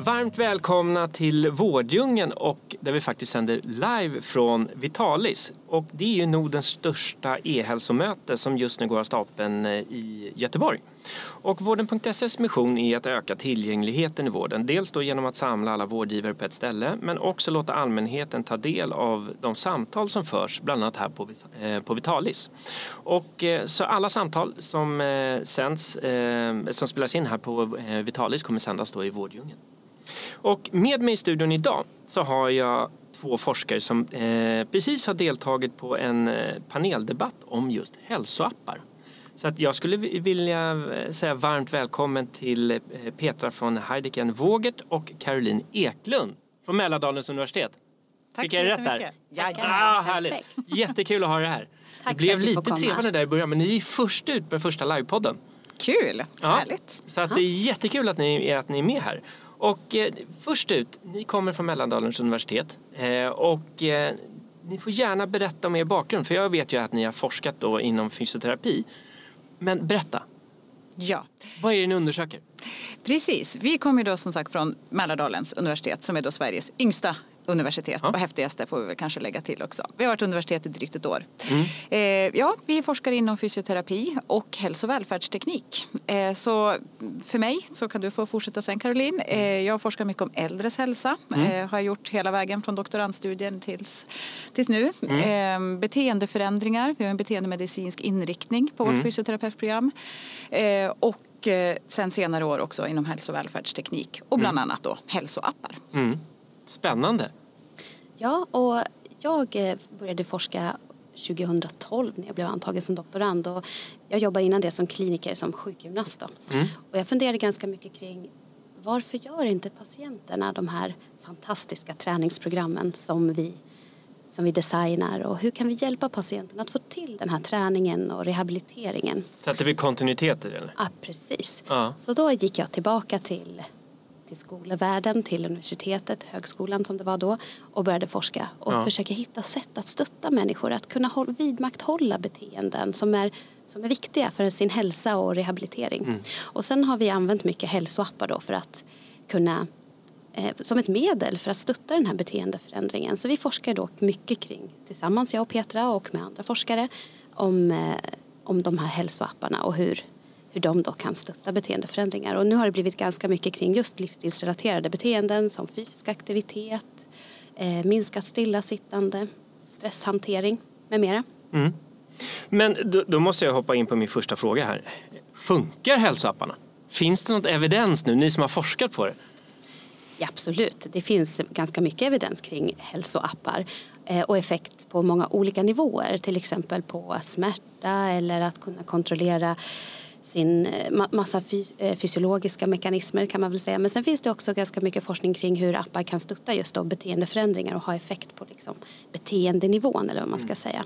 Varmt välkomna till Vårddjungeln och där vi faktiskt sänder live från Vitalis. Och det är ju Nordens största e-hälsomöte som just nu går av stapeln eh, i Göteborg. Och Vården.ses mission är att öka tillgängligheten i vården. Dels då genom att samla alla vårdgivare på ett ställe men också låta allmänheten ta del av de samtal som förs bland annat här på, eh, på Vitalis. Och eh, så alla samtal som sänds, som spelas in här på Vitalis kommer sändas då i Vårddjungeln. Och med mig i studion idag så har jag två forskare som eh, precis har deltagit på en eh, paneldebatt om just hälsoappar. Så att jag skulle vilja eh, säga varmt välkommen till eh, Petra von Heideken Vågert och Caroline Eklund från Mälardalens universitet. Tack Fick jag så rätt där? Ja, ah, härligt. Jättekul att ha er här. Tack det blev lite trevande trevande där i början men ni är först ut med första livepodden. Kul, ja. härligt. Så att det är jättekul att ni, att ni är med här. Och eh, först ut, ni kommer från Mälardalens universitet eh, och eh, ni får gärna berätta om er bakgrund för jag vet ju att ni har forskat då inom fysioterapi. Men berätta. Ja. Vad är det ni undersöker? Precis, vi kommer då som sagt från Mälardalens universitet som är då Sveriges yngsta universitet ja. och häftigaste får vi väl kanske lägga till också. Vi har varit universitet i drygt ett år. Mm. Eh, ja, vi forskar inom fysioterapi och hälso och välfärdsteknik. Eh, så för mig, så kan du få fortsätta sen Caroline, eh, jag forskar mycket om äldres hälsa. Mm. Har gjort hela vägen från doktorandstudien tills, tills nu. Mm. Eh, beteendeförändringar, vi har en beteendemedicinsk inriktning på vårt mm. fysioterapeutprogram. Och sen senare år också inom hälso och välfärdsteknik och bland mm. annat då hälsoappar. Mm. Spännande. Ja, och jag eh, började forska 2012 när jag blev antagen som doktorand. Och jag jobbade innan det som kliniker som sjukgymnast. Mm. Och jag funderade ganska mycket kring varför gör inte patienterna de här fantastiska träningsprogrammen som vi, som vi designar och hur kan vi hjälpa patienten att få till den här träningen och rehabiliteringen? Så att det blir kontinuitet i det? Ja, precis. Ja. Så då gick jag tillbaka till till skolvärlden, till universitetet, högskolan som det var då och började forska och ja. försöka hitta sätt att stötta människor att kunna vidmakthålla beteenden som är, som är viktiga för sin hälsa och rehabilitering. Mm. Och sen har vi använt mycket hälsoappar då för att kunna eh, som ett medel för att stötta den här beteendeförändringen. Så vi forskar då mycket kring, tillsammans jag och Petra och med andra forskare, om, eh, om de här hälsoapparna och hur hur de då kan stötta beteendeförändringar. Och nu har det blivit ganska mycket kring just livsstilsrelaterade beteenden som fysisk aktivitet, eh, minskat stillasittande, stresshantering med mera. Mm. Men då, då, måste jag hoppa in på min första fråga här. Funkar hälsoapparna? Finns det något evidens nu, ni som har forskat på det? Ja, absolut, det finns ganska mycket evidens kring hälsoappar eh, och effekt på många olika nivåer. Till exempel på smärta eller att kunna kontrollera sin eh, massa eh, fysiologiska mekanismer kan man väl säga. Men sen finns det också ganska mycket forskning kring hur appar kan stötta just då beteendeförändringar och ha effekt på liksom beteendenivån eller vad man ska mm. säga.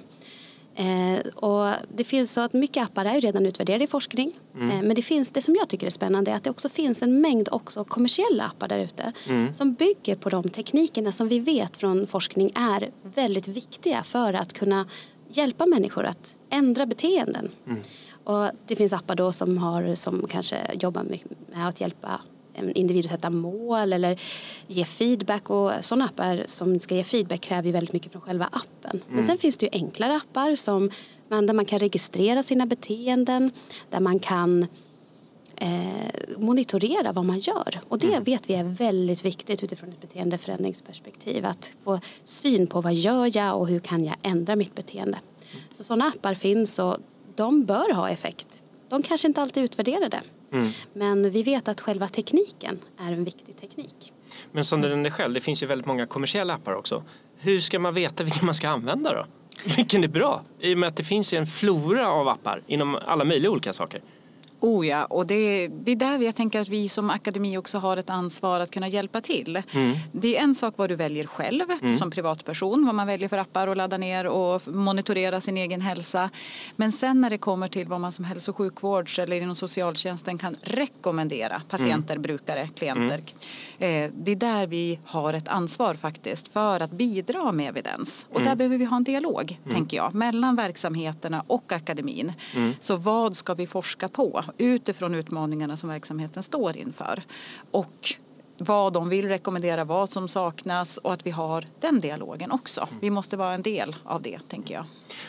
Eh, och det finns så att mycket appar är redan utvärderade i forskning. Mm. Eh, men det finns det som jag tycker är spännande är att det också finns en mängd också kommersiella appar där ute mm. som bygger på de teknikerna som vi vet från forskning är väldigt viktiga för att kunna hjälpa människor att ändra beteenden. Mm. Och det finns appar då som, har, som kanske jobbar med att hjälpa en individ att sätta mål eller ge feedback och sådana appar som ska ge feedback kräver ju väldigt mycket från själva appen. Mm. Men sen finns det ju enklare appar som där man kan registrera sina beteenden, där man kan eh, monitorera vad man gör. Och det mm. vet vi är väldigt viktigt utifrån ett beteendeförändringsperspektiv. Att få syn på vad gör jag och hur kan jag ändra mitt beteende. Så sådana appar finns och de bör ha effekt. De kanske inte alltid utvärderar det. Mm. Men vi vet att själva tekniken är en viktig teknik. Men som den är själv, det finns ju väldigt många kommersiella appar också. Hur ska man veta vilken man ska använda då? Vilken är bra? I och med att det finns en flora av appar inom alla möjliga olika saker. Oh ja, och det, det är där jag tänker att vi som akademi också har ett ansvar att kunna hjälpa till. Mm. Det är en sak vad du väljer själv mm. som privatperson, vad man väljer för appar att ladda ner och monitorera sin egen hälsa. Men sen när det kommer till vad man som hälso och sjukvårds eller inom socialtjänsten kan rekommendera patienter, mm. brukare, klienter. Mm. Eh, det är där vi har ett ansvar faktiskt för att bidra med evidens. Och där mm. behöver vi ha en dialog, mm. tänker jag, mellan verksamheterna och akademin. Så vad ska vi forska på? Utifrån utmaningarna som verksamheten står inför. Och vad de vill rekommendera, vad som saknas och att vi har den dialogen också. Vi måste vara en del av det, tänker jag.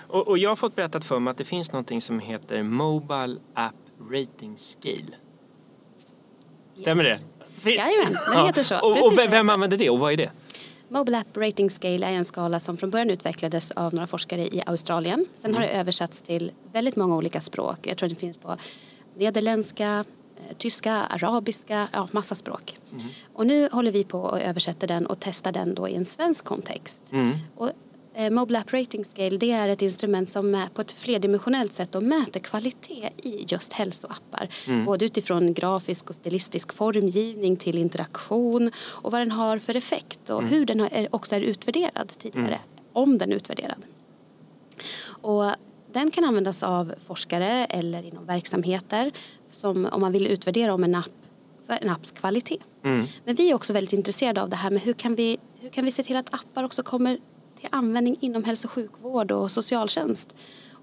Och, och jag har fått berättat för mig att det finns något som heter Mobile App Rating Scale. Stämmer yes. det? Jajamän, det heter så. Och, och vem använder det och vad är det? Mobile App Rating Scale är en skala som från början utvecklades av några forskare i Australien. Sen mm. har det översatts till väldigt många olika språk. Jag tror det finns på nederländska, eh, tyska, arabiska, ja massa språk. Mm. Och nu håller vi på att översätta den och testa den då i en svensk kontext. Mm. Och, eh, Mobile App Rating Scale det är ett instrument som på ett flerdimensionellt sätt och mäter kvalitet i just hälsoappar. Mm. Både utifrån grafisk och stilistisk formgivning till interaktion och vad den har för effekt och mm. hur den också är utvärderad tidigare. Mm. Om den är utvärderad. Och den kan användas av forskare eller inom verksamheter som, om man vill utvärdera om en, app, en apps kvalitet. Mm. Men vi är också väldigt intresserade av det här med hur kan, vi, hur kan vi se till att appar också kommer till användning inom hälso och sjukvård och socialtjänst.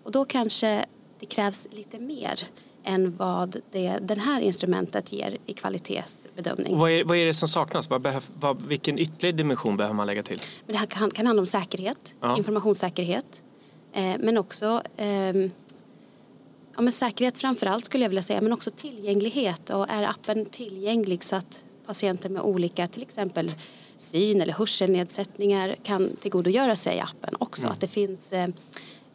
Och då kanske det krävs lite mer än vad det, det här instrumentet ger i kvalitetsbedömning. Vad är, vad är det som saknas? Vad behöv, vad, vilken ytterligare dimension behöver man lägga till? Men det här kan, kan handla om säkerhet, ja. informationssäkerhet, men också eh, ja, men säkerhet framför allt skulle jag vilja säga men också tillgänglighet och är appen tillgänglig så att patienter med olika till exempel syn eller hörselnedsättningar kan tillgodogöra sig appen också. Mm. Att det finns eh,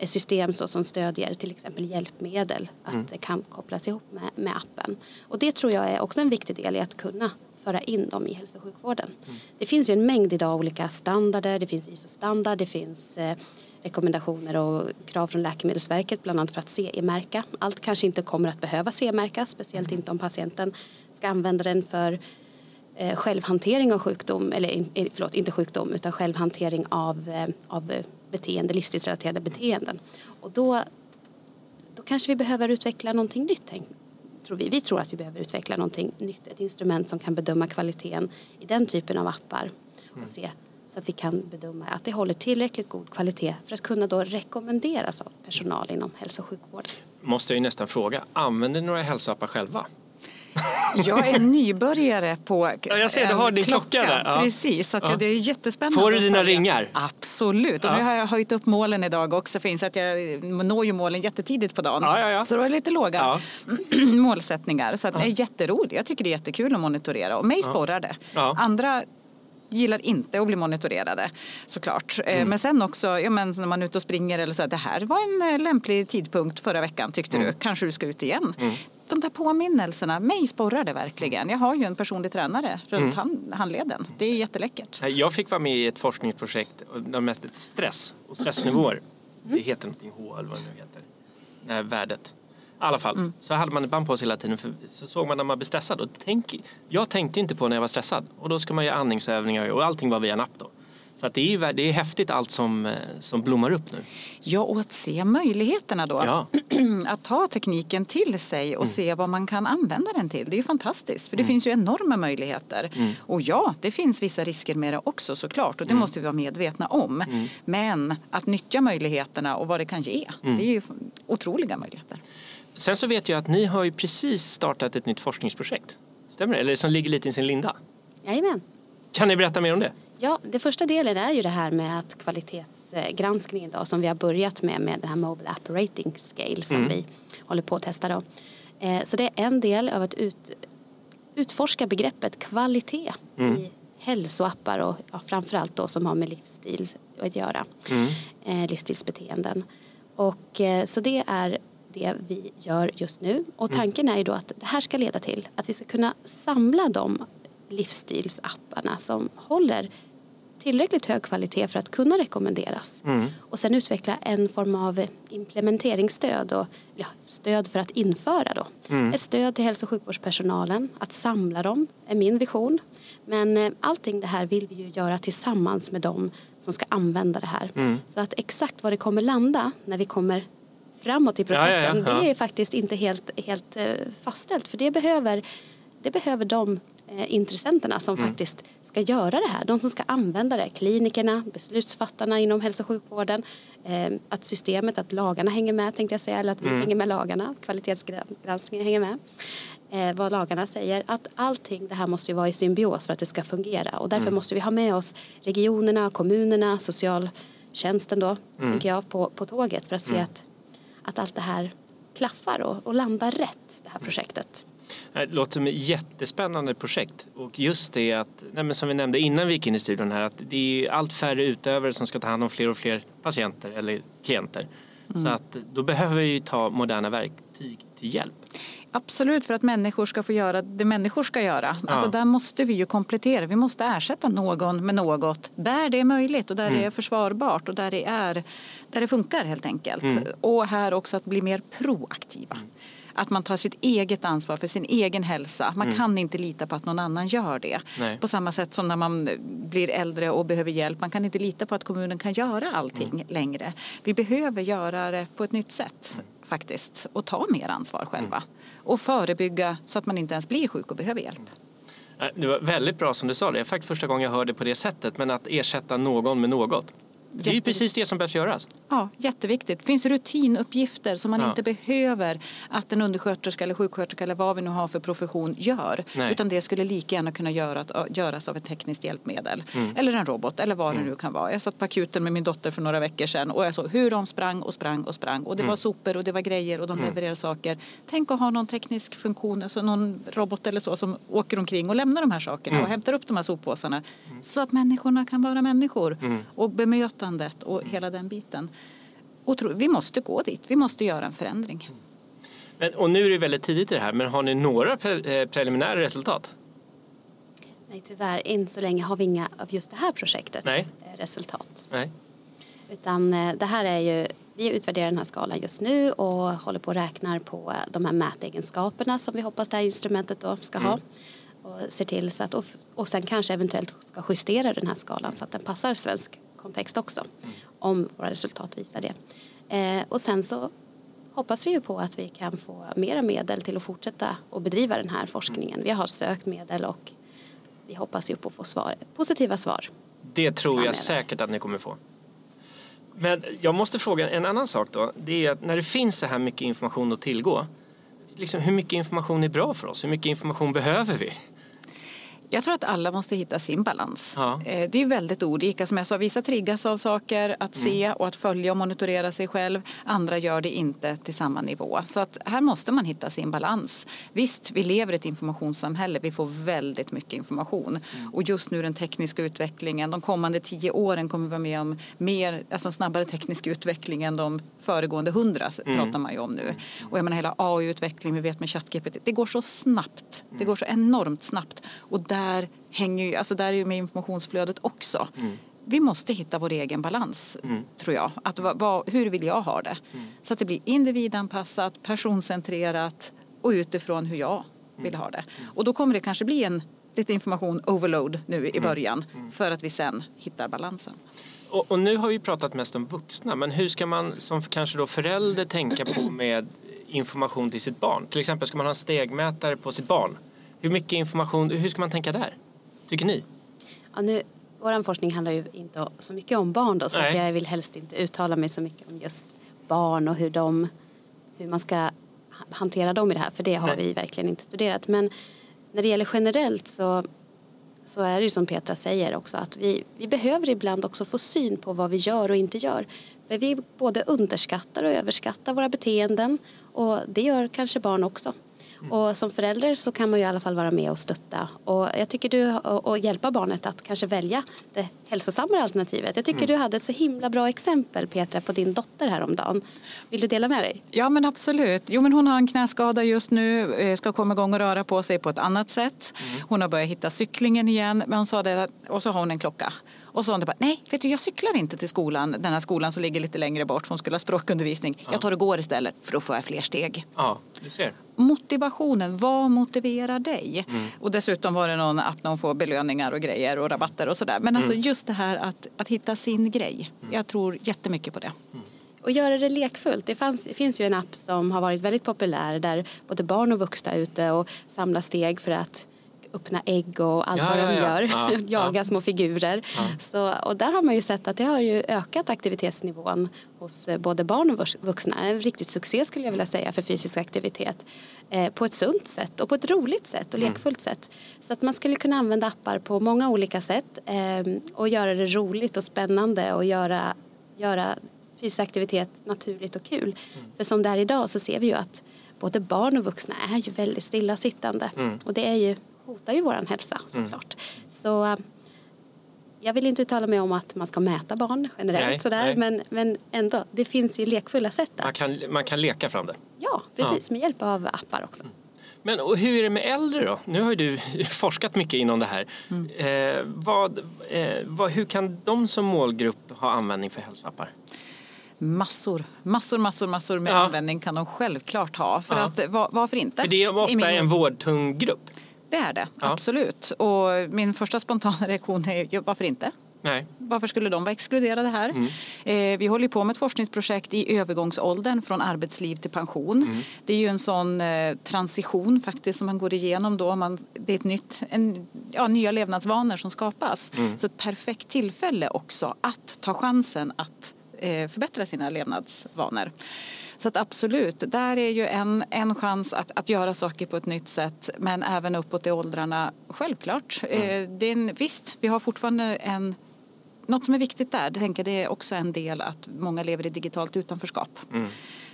system som stödjer till exempel hjälpmedel att mm. det kan kopplas ihop med, med appen. Och det tror jag är också en viktig del i att kunna föra in dem i hälso och sjukvården. Mm. Det finns ju en mängd idag olika standarder, det finns ISO-standard, det finns eh, rekommendationer och krav från Läkemedelsverket bland annat för att CE-märka. Allt kanske inte kommer att behöva CE-märkas, speciellt inte om patienten ska använda den för eh, självhantering av sjukdom, eller eh, förlåt, inte sjukdom utan självhantering av, eh, av beteende, livsstilsrelaterade beteenden. Och då, då kanske vi behöver utveckla någonting nytt, tror vi. Vi tror att vi behöver utveckla någonting nytt, ett instrument som kan bedöma kvaliteten i den typen av appar och mm. se så att vi kan bedöma att det håller tillräckligt god kvalitet för att kunna då rekommenderas av personal inom hälso och sjukvård. Måste jag ju nästan fråga, använder ni några hälsoappar själva? Jag är nybörjare på ja, Jag ser, du har din klocka, klocka där. Ja. Precis, så ja. det är jättespännande. Får du dina ringar? Absolut, och ja. nu har jag höjt upp målen idag också. Finns att jag når ju målen jättetidigt på dagen. Ja, så det var lite låga målsättningar. Så att det är jätteroligt. Jag tycker det är jättekul att monitorera och mig sporrar det. Andra gillar inte att bli monitorerade såklart. Eh, mm. Men sen också, ja, men när man är ute och springer eller så, det här var en eh, lämplig tidpunkt förra veckan tyckte mm. du, kanske du ska ut igen. Mm. De där påminnelserna, mig sporrar det verkligen. Jag har ju en personlig tränare runt mm. hand, handleden. Det är jätteläckert. Jag fick vara med i ett forskningsprojekt, mest stress och stressnivåer. Mm. Det heter någonting H eller vad det nu heter. Värdet alla fall, mm. så hade man ett band på sig hela tiden för så såg man när man blev stressad. Och tänk, jag tänkte inte på när jag var stressad och då ska man göra andningsövningar och allting var via en app då. Så att det, är, det är häftigt allt som, eh, som blommar upp nu. Ja, och att se möjligheterna då. Ja. Att ta tekniken till sig och mm. se vad man kan använda den till. Det är ju fantastiskt, för det mm. finns ju enorma möjligheter. Mm. Och ja, det finns vissa risker med det också såklart och det mm. måste vi vara medvetna om. Mm. Men att nyttja möjligheterna och vad det kan ge, mm. det är ju otroliga möjligheter. Sen så vet jag att ni har ju precis startat ett nytt forskningsprojekt. Stämmer det? Eller som ligger lite i sin linda? Jajamän. Kan ni berätta mer om det? Ja, det första delen är ju det här med att kvalitetsgranskningen då, som vi har börjat med med den här Mobile App Rating Scale som mm. vi håller på att testa då. Eh, så det är en del av att ut, utforska begreppet kvalitet mm. i hälsoappar och ja, framförallt då som har med livsstil att göra. Mm. Eh, livsstilsbeteenden. Och, eh, så det är det vi gör just nu. Och mm. tanken är ju då att det här ska leda till att vi ska kunna samla de livsstilsapparna som håller tillräckligt hög kvalitet för att kunna rekommenderas. Mm. Och sen utveckla en form av implementeringsstöd och ja, stöd för att införa då. Mm. Ett stöd till hälso och sjukvårdspersonalen, att samla dem är min vision. Men eh, allting det här vill vi ju göra tillsammans med dem som ska använda det här. Mm. Så att exakt var det kommer landa när vi kommer framåt i Ja, ja, ja, processen, ja. det är faktiskt inte helt, helt eh, fastställt. För det behöver, det behöver de eh, intressenterna som Mm. faktiskt ska göra det här. De som ska använda det. Klinikerna, beslutsfattarna inom hälso och sjukvården. Eh, att systemet, att lagarna hänger med tänkte jag säga. Eller att vi Mm. hänger med lagarna. Kvalitetsgranskningen hänger med. Vad lagarna säger. Att allting det här måste ju vara i symbios för att det ska fungera. Och därför Mm. måste vi ha med oss regionerna, kommunerna, socialtjänsten då. Mm. Tänker jag på, på tåget för att se att, att allt det här klaffar och, och landar rätt. Det här projektet. Det låter som ett jättespännande projekt. Och just det att, nej som vi nämnde innan vi gick in i studion här, att det är allt färre utövare som ska ta hand om fler och fler patienter eller klienter. Så att då behöver vi ta moderna verktyg till hjälp. Absolut, för att människor ska få göra det människor ska göra. Ja. Alltså, där måste vi ju komplettera. Vi måste ersätta någon med något där det är möjligt och där det är försvarbart och där det, är, där det funkar helt enkelt. Och här också att bli mer proaktiva. Att man tar sitt eget ansvar för sin egen hälsa. Man kan inte lita på att någon annan gör det. Nej. På samma sätt som när man blir äldre och behöver hjälp. Man kan inte lita på att kommunen kan göra allting längre. Vi behöver göra det på ett nytt sätt faktiskt. Och ta mer ansvar själva. Och förebygga så att man inte ens blir sjuk och behöver hjälp. Eh, det var väldigt bra som du sa det. Det är faktiskt första gången jag hörde på det sättet. Men att ersätta någon med något. Det är ju precis det som behövs göras. Ja, jätteviktigt. Det finns rutinuppgifter som man Ja. inte behöver att en undersköterska eller sjuksköterska eller vad vi nu har för profession gör. Nej. Utan det skulle lika gärna kunna göra, göras av ett tekniskt hjälpmedel. Mm. Eller en robot eller vad det nu kan vara. Jag satt på akuten med min dotter för några veckor sedan och jag såg hur de sprang och sprang och sprang. Och det Mm. var sopor och det var grejer och de levererade saker. Tänk att ha någon teknisk funktion, alltså någon robot eller så som åker omkring och lämnar de här sakerna Mm. och hämtar upp de här soppåsarna. Så att människorna kan vara människor. Mm. Och bemötandet och hela den biten. Och tro, vi måste gå dit, vi måste göra en förändring. Men, och nu är det väldigt tidigt i det här. Men har ni några pre- eh, preliminära resultat? Nej tyvärr, än så länge har vi inga av just det här projektet Nej. eh, resultat. Nej. Utan eh, det här är ju, vi utvärderar den här skalan just nu och håller på och räknar på de här mätegenskaperna som vi hoppas det här instrumentet då ska ha. Och ser till så att, och, och sen kanske eventuellt ska justera den här skalan så att den passar svensk kontext också. Om våra resultat visar det. Eh, och sen så hoppas vi ju på att vi kan få mera medel till att fortsätta och bedriva den här forskningen. Vi har sökt medel och vi hoppas ju på att få svar, positiva svar. Det tror Framöver. jag säkert att ni kommer få. Men jag måste fråga en annan sak då. Det är att när det finns så här mycket information att tillgå. Liksom, hur mycket information är bra för oss? Hur mycket information behöver vi? Jag tror att alla måste hitta sin balans. Ja. Eh, Det är väldigt olika. Som jag sa, vissa triggas av saker att se och att följa och monitorera sig själv. Andra gör det inte till samma nivå. Så att här måste man hitta sin balans. Visst, vi lever i ett informationssamhälle. Vi får väldigt mycket information. Och just nu den tekniska utvecklingen. De kommande tio åren kommer vi vara med om mer, alltså snabbare teknisk utveckling än de föregående hundra pratar man ju om nu. Och jag menar hela AI-utveckling, vi vet med ChatGPT. Det går så snabbt. Det går så enormt snabbt. Och där hänger ju, alltså där är ju med informationsflödet också. Vi måste hitta vår egen balans, tror jag. Att, va, va, hur vill jag ha det? Så att det blir individanpassat, personcentrerat och utifrån hur jag vill ha det. Och då kommer det kanske bli en lite information overload nu i början för att vi sen hittar balansen. Och, och nu har vi pratat mest om vuxna. Men hur ska man som kanske då förälder tänka på med information till sitt barn? Till exempel ska man ha en stegmätare på sitt barn. Hur mycket information, hur ska man tänka där? Tycker ni? Ja, nu, vår forskning handlar ju inte så mycket om barn då, så jag vill helst inte uttala mig så mycket om just barn och hur, de, hur man ska ha- hantera dem i det här, för det har Nej. vi verkligen inte studerat. Men när det gäller generellt så, så är det ju som Petra säger också att vi, vi behöver ibland också få syn på vad vi gör och inte gör. För vi både underskattar och överskattar våra beteenden och det gör kanske barn också. Och som förälder så kan man ju i alla fall vara med och stötta. Och jag tycker du och, hjälpa barnet att kanske välja det hälsosammare alternativet. Jag tycker du hade ett så himla bra exempel Petra på din dotter häromdagen. Vill du dela med dig? Ja men absolut. Jo, men hon har en knäskada just nu, eh, ska komma igång och röra på sig på ett annat sätt. Hon har börjat hitta cyklingen igen men hon sa det, och så har hon en klocka. Och så hon bara, nej, vet du, jag cyklar inte till skolan, den här skolan som ligger lite längre bort, för hon skulle ha språkundervisning. Jag tar och går istället, för då får jag fler steg. Ja, du ser. Motivationen, vad motiverar dig? Och dessutom var det någon app där hon får belöningar och grejer och rabatter och sådär. Men alltså just det här att, att hitta sin grej. Jag tror jättemycket på det. Och göra det lekfullt. Det, fanns, det finns ju en app som har varit väldigt populär där både barn och vuxna är ute och samlar steg för att öppna ägg och allt Ja, vad de ja. gör. Ja, Jaga ja. små figurer. Så, och där har man ju sett att det har ju ökat aktivitetsnivån hos eh, både barn och vux- vuxna. En riktig succé skulle jag vilja säga för fysisk aktivitet. Eh, på ett sunt sätt och på ett roligt sätt och lekfullt sätt. Så att man skulle kunna använda appar på många olika sätt eh, och göra det roligt och spännande och göra, göra fysisk aktivitet naturligt och kul. För som det är idag så ser vi ju att både barn och vuxna är ju väldigt stillasittande. Och det är ju, hotar ju vår hälsa såklart. Så eh, jag vill inte uttala mig om att man ska mäta barn generellt Nej, sådär. nej. Men, men ändå, det finns ju lekfulla sätt Man att, kan, man kan leka fram det. ja precis, med hjälp av appar också. Men och hur är det med äldre då? Nu har ju du forskat mycket inom det här. Eh, vad, eh, vad, hur kan de som målgrupp ha användning för hälsoappar? Massor, massor, massor, massor med Ja. användning kan de självklart ha. För Ja. att, var, varför inte? För det är ofta min- en vårdtung grupp. Det är det, Ja. absolut. Och min första spontana reaktion är ju, varför inte? Nej. Varför skulle de vara exkluderade här? Mm. Eh, vi håller på med ett forskningsprojekt i övergångsåldern från arbetsliv till pension. Mm. Det är ju en sån eh, transition faktiskt som man går igenom då. Man, det är ett nytt, en, ja, nya levnadsvanor som skapas. Mm. Så ett perfekt tillfälle också att ta chansen att eh, förbättra sina levnadsvanor. Så att absolut, där är ju en, en chans att, att göra saker på ett nytt sätt men även uppåt i åldrarna, självklart. Eh, det är en, visst, vi har fortfarande en något som är viktigt där, det tänker det är också en del att många lever i digitalt utanförskap.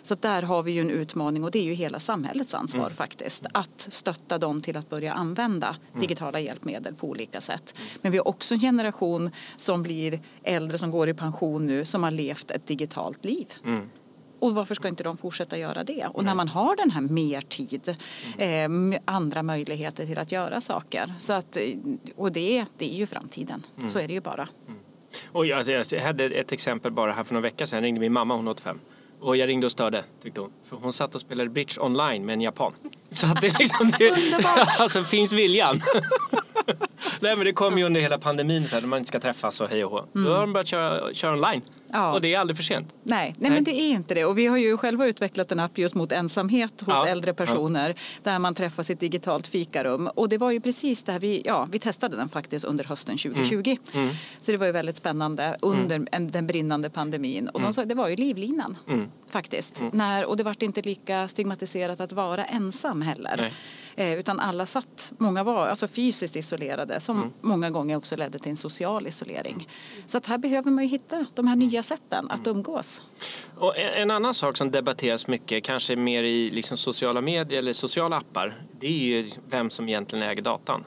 Så att där har vi ju en utmaning och det är ju hela samhällets ansvar faktiskt. Att stötta dem till att börja använda digitala hjälpmedel på olika sätt. Men vi har också en generation som blir äldre som går i pension nu som har levt ett digitalt liv. Och varför ska inte de fortsätta göra det? Och när man har den här mer tid, eh, andra möjligheter till att göra saker. Så att, eh, och det, det är ju framtiden, så är det ju bara. Och jag, jag hade ett exempel bara här för några veckor sedan. Jag ringde min mamma, hon är 85. Och jag ringde och störde, tyckte hon. För hon satt och spelade bridge online med en japan. Så att det liksom... Det, alltså finns viljan. Nej men det kom ju under hela pandemin så här, man inte ska träffas och hej och hå. Då har de börjat köra, köra online. Ja. Och det är aldrig för sent. Nej, nej, men det är inte det. Och vi har ju själva utvecklat en app just mot ensamhet hos Ja, äldre personer där man träffas i ett digitalt fikarum. Och det var ju precis där vi, ja, vi testade den faktiskt under hösten 2020. Så det var ju väldigt spännande under en, den brinnande pandemin. Och de sa, det var ju livlinan faktiskt. När, och det var inte lika stigmatiserat att vara ensam heller. Nej. Eh, utan alla satt, många var alltså fysiskt isolerade som många gånger också ledde till en social isolering. Så att här behöver man ju hitta de här nya sätten att umgås. Och en, annan sak som debatteras mycket, kanske mer i liksom sociala medier eller sociala appar, det är ju vem som egentligen äger datan.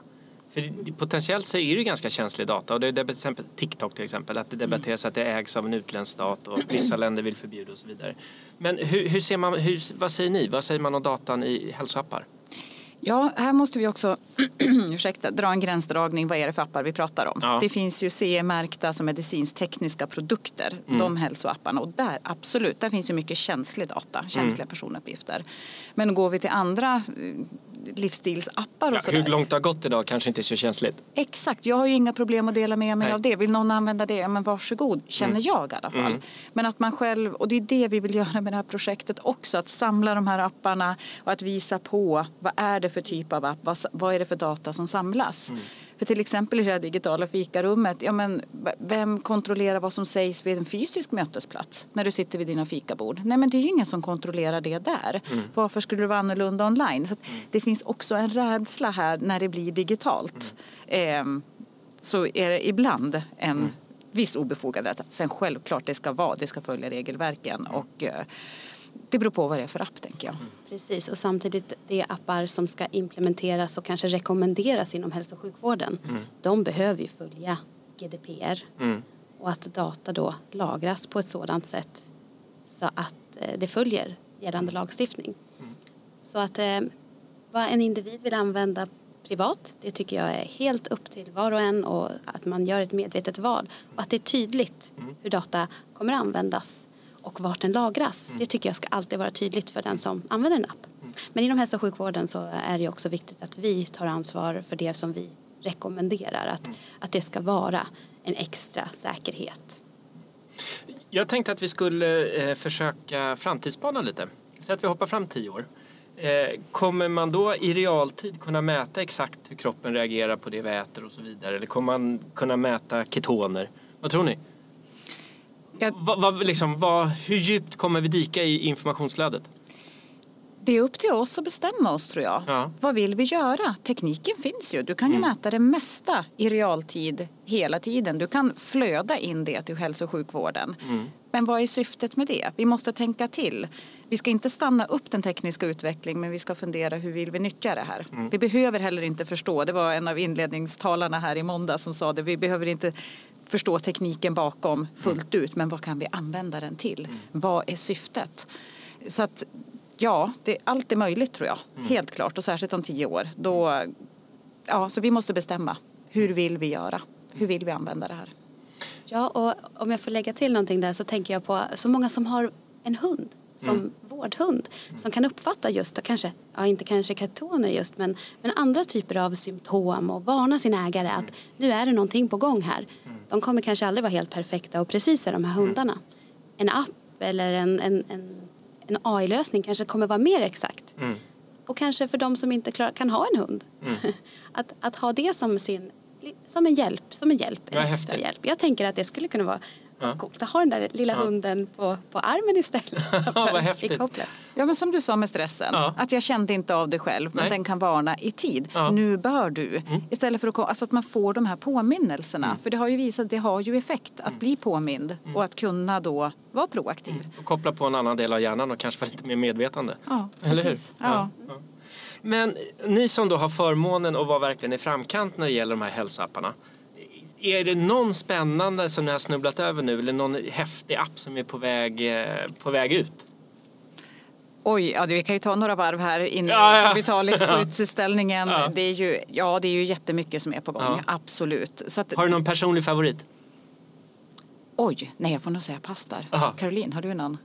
För potentiellt så är det ganska känslig data och det är till exempel TikTok till exempel, att det debatteras att det ägs av en utländsk stat och vissa länder vill förbjuda och så vidare. Men hur, hur ser man, hur, vad säger ni, vad säger man om datan i hälsoappar? Ja, här måste vi också ursäkta, dra en gränsdragning. Vad är det för appar vi pratar om? Ja. Det finns ju CE-märkta som medicinskt-tekniska produkter, Mm. de hälsoapparna. Och där, absolut, där finns ju mycket känslig data, känsliga Mm. personuppgifter. Men går vi till andra eh, livsstilsappar och Ja, sådär. hur långt det har gått idag kanske inte är så känsligt. Exakt, jag har ju inga problem att dela med mig Nej. av det. Vill någon använda det, men varsågod, känner Mm. jag i alla fall. Men att man själv, och det är det vi vill göra med det här projektet också, att samla de här apparna och att visa på vad är det för typ av app, vad, vad är det för data som samlas. Mm. För till exempel i det här digitala fikarummet, ja, men vem kontrollerar vad som sägs vid en fysisk mötesplats när du sitter vid dina fikabord? Nej men det är ju ingen som kontrollerar det där. Mm. Varför skulle det vara annorlunda online? Så att det finns också en rädsla här när det blir digitalt. Ehm, så är det ibland en viss obefogad rädsla. Sen självklart det ska vara, det ska följa regelverken och eh, det beror på vad det är för app tänker jag. Precis, och samtidigt det är appar som ska implementeras och kanske rekommenderas inom hälso och sjukvården. De behöver ju följa GDPR Mm. och att data då lagras på ett sådant sätt så att eh, det följer gällande lagstiftning. Så att eh, vad en individ vill använda privat. Det tycker jag är helt upp till var och en och att man gör ett medvetet val. Och att det är tydligt hur data kommer att användas och vart den lagras. Det tycker jag ska alltid vara tydligt för den som använder en app. Men inom hälso och sjukvården så är det också viktigt att vi tar ansvar för det som vi rekommenderar. Att, att det ska vara en extra säkerhet. Jag tänkte att vi skulle eh, försöka framtidsspana lite. Så att vi hoppar fram tio år. Eh, kommer man då i realtid kunna mäta exakt hur kroppen reagerar på det vi äter och så vidare? Eller kommer man kunna mäta ketoner? Vad tror ni? Jag- Vad, vad, liksom, vad, hur djupt kommer vi dika i informationsflödet? Det är upp till oss att bestämma oss tror jag. Ja. Vad vill vi göra? Tekniken finns ju. Du kan ju mäta det mesta i realtid hela tiden. Du kan flöda in det till hälso och sjukvården. Men vad är syftet med det? Vi måste tänka till. Vi ska inte stanna upp den tekniska utvecklingen men vi ska fundera hur vill vi nyttja det här. Vi behöver heller inte förstå, det var en av inledningstalarna här i måndag som sa det, vi behöver inte förstå tekniken bakom fullt ut men vad kan vi använda den till? Vad är syftet? Så att Ja, det, allt är möjligt tror jag. Helt klart och särskilt om tio år. Då, ja, så vi måste bestämma. Hur vill vi göra? Hur vill vi använda det här? Ja, och om jag får lägga till någonting där så tänker jag på så många som har en hund som vårdhund som kan uppfatta just, och kanske, ja inte kanske ketoner just, men, men andra typer av symptom och varna sin ägare att nu är det någonting på gång här. De kommer kanske aldrig vara helt perfekta och precisa de här hundarna. En app eller en, en, en, en AI-lösning kanske kommer vara mer exakt. Och kanske för de som inte klar, kan ha en hund. att, att ha det som sin som en hjälp, som en hjälp, en Ja, extra häftigt. hjälp. Jag tänker att det skulle kunna vara Ja. coolt att ha den där lilla hunden på, på armen istället. vad häftigt. Ja, men som du sa med stressen, Ja. att jag kände inte av det själv men Nej. den kan varna i tid. Ja. Nu bör du. Istället för att, alltså att man får de här påminnelserna. För det har ju visat att det har ju effekt att bli påmind och att kunna då vara proaktiv. Och koppla på en annan del av hjärnan och kanske vara lite mer medvetande. Ja, Eller hur? precis. Ja. Men ni som då har förmånen att vara verkligen i framkant när det gäller de här hälsoapparna. Är det någon spännande som ni har snubblat över nu eller någon häftig app som är på väg, eh, på väg ut? Oj, ja, vi kan ju ta några varv här inne Ja, ja. Vitalis på Ja. utställningen. Ja. Det är ju, ja, det är ju jättemycket som är på gång, Ja. absolut. Att, Har du någon personlig favorit? oj, nej jag får nog säga pass där. Aha. Caroline, har du någon?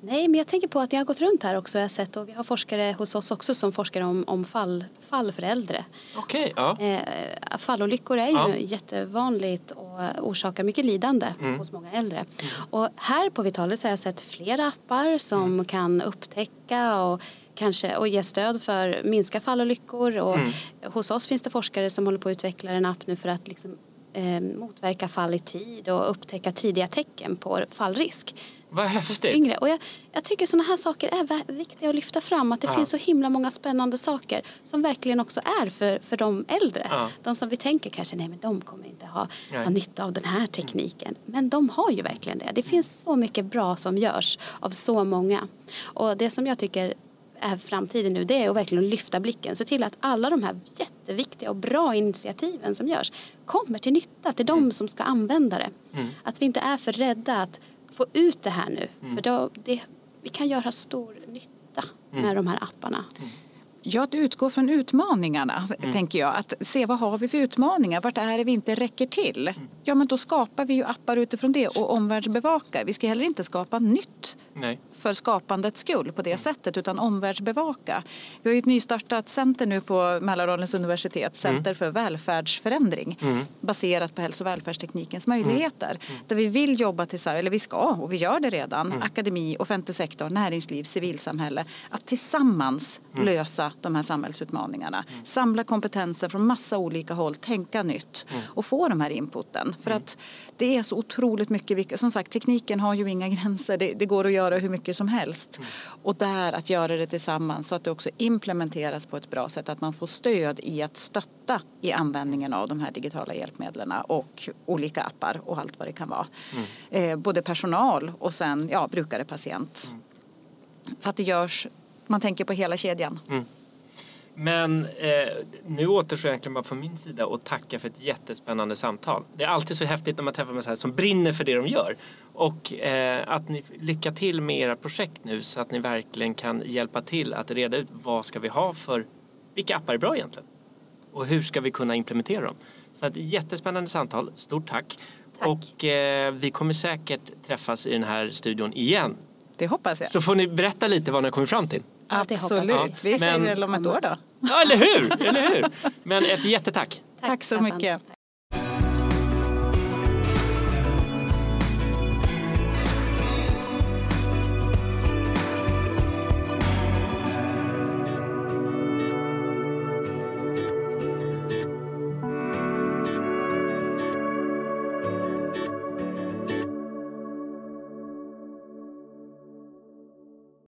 Nej, men jag tänker på att jag har gått runt här också. Jag har sett och vi har forskare hos oss också som forskar om, om fall, fall för äldre. Okej, ja. Eh, fallolyckor är ju Ja. jättevanligt och orsakar mycket lidande Mm. hos många äldre. Och här på Vitalis har jag sett flera appar som Mm. kan upptäcka och kanske och ge stöd för minska fallolyckor. Och Mm. Hos oss finns det forskare som håller på att utveckla en app nu för att liksom, eh, motverka fall i tid och upptäcka tidiga tecken på fallrisk Vad häftigt. yngre. Och jag, jag tycker sådana här saker är viktiga att lyfta fram. Att det Ja. finns så himla många spännande saker som verkligen också är för, för de äldre. Ja. De som vi tänker kanske, nej men de kommer inte ha, Nej. ha nytta av den här tekniken. Men de har ju verkligen det. Det finns så mycket bra som görs av så många. Och det som jag tycker är framtiden nu det är att verkligen lyfta blicken. Se till att alla de här jätteviktiga och bra initiativen som görs kommer till nytta till de som ska använda det. Att vi inte är för rädda att få ut det här nu. För då, det, vi kan göra stor nytta med de här apparna. Ja, att utgå från utmaningarna, tänker jag. Att se vad har vi för utmaningar, vart är det vi inte räcker till? Ja, men då skapar vi ju appar utifrån det och omvärldsbevakar. Vi ska heller inte skapa nytt Nej. för skapandets skull på det sättet utan omvärldsbevaka. Vi har ju ett nystartat center nu på Mälardalens universitet, Center för välfärdsförändring baserat på hälso och välfärdsteknikens möjligheter. Där vi vill jobba tillsammans, eller vi ska och vi gör det redan, akademi, offentlig sektor, näringsliv, civilsamhälle, att tillsammans lösa de här samhällsutmaningarna. Samla kompetenser från massa olika håll, tänka nytt och få de här inputen. För att det är så otroligt mycket, som sagt tekniken har ju inga gränser, det, det går att göra hur mycket som helst. Och där att göra det tillsammans så att det också implementeras på ett bra sätt, att man får stöd i att stötta i användningen av de här digitala hjälpmedlen och olika appar och allt vad det kan vara. Eh, både personal och sen ja, brukare, patient. Så att det görs, man tänker på hela kedjan. Men eh, nu återstår egentligen bara från min sida att tacka för ett jättespännande samtal. Det är alltid så häftigt när man träffar människor som brinner för det de gör. Och eh, att ni lycka till med era projekt nu så att ni verkligen kan hjälpa till att reda ut vad ska vi ha för, vilka appar är bra egentligen? Och hur ska vi kunna implementera dem? Så att jättespännande samtal, stort tack. tack. Och eh, vi kommer säkert träffas i den här studion igen. Det hoppas jag. Så får ni berätta lite vad ni har kommit fram till. Absolut. Vi säger väl om ett år då. Ja, eller hur! Eller hur? Men ett jättetack. Tack, Tack så mycket.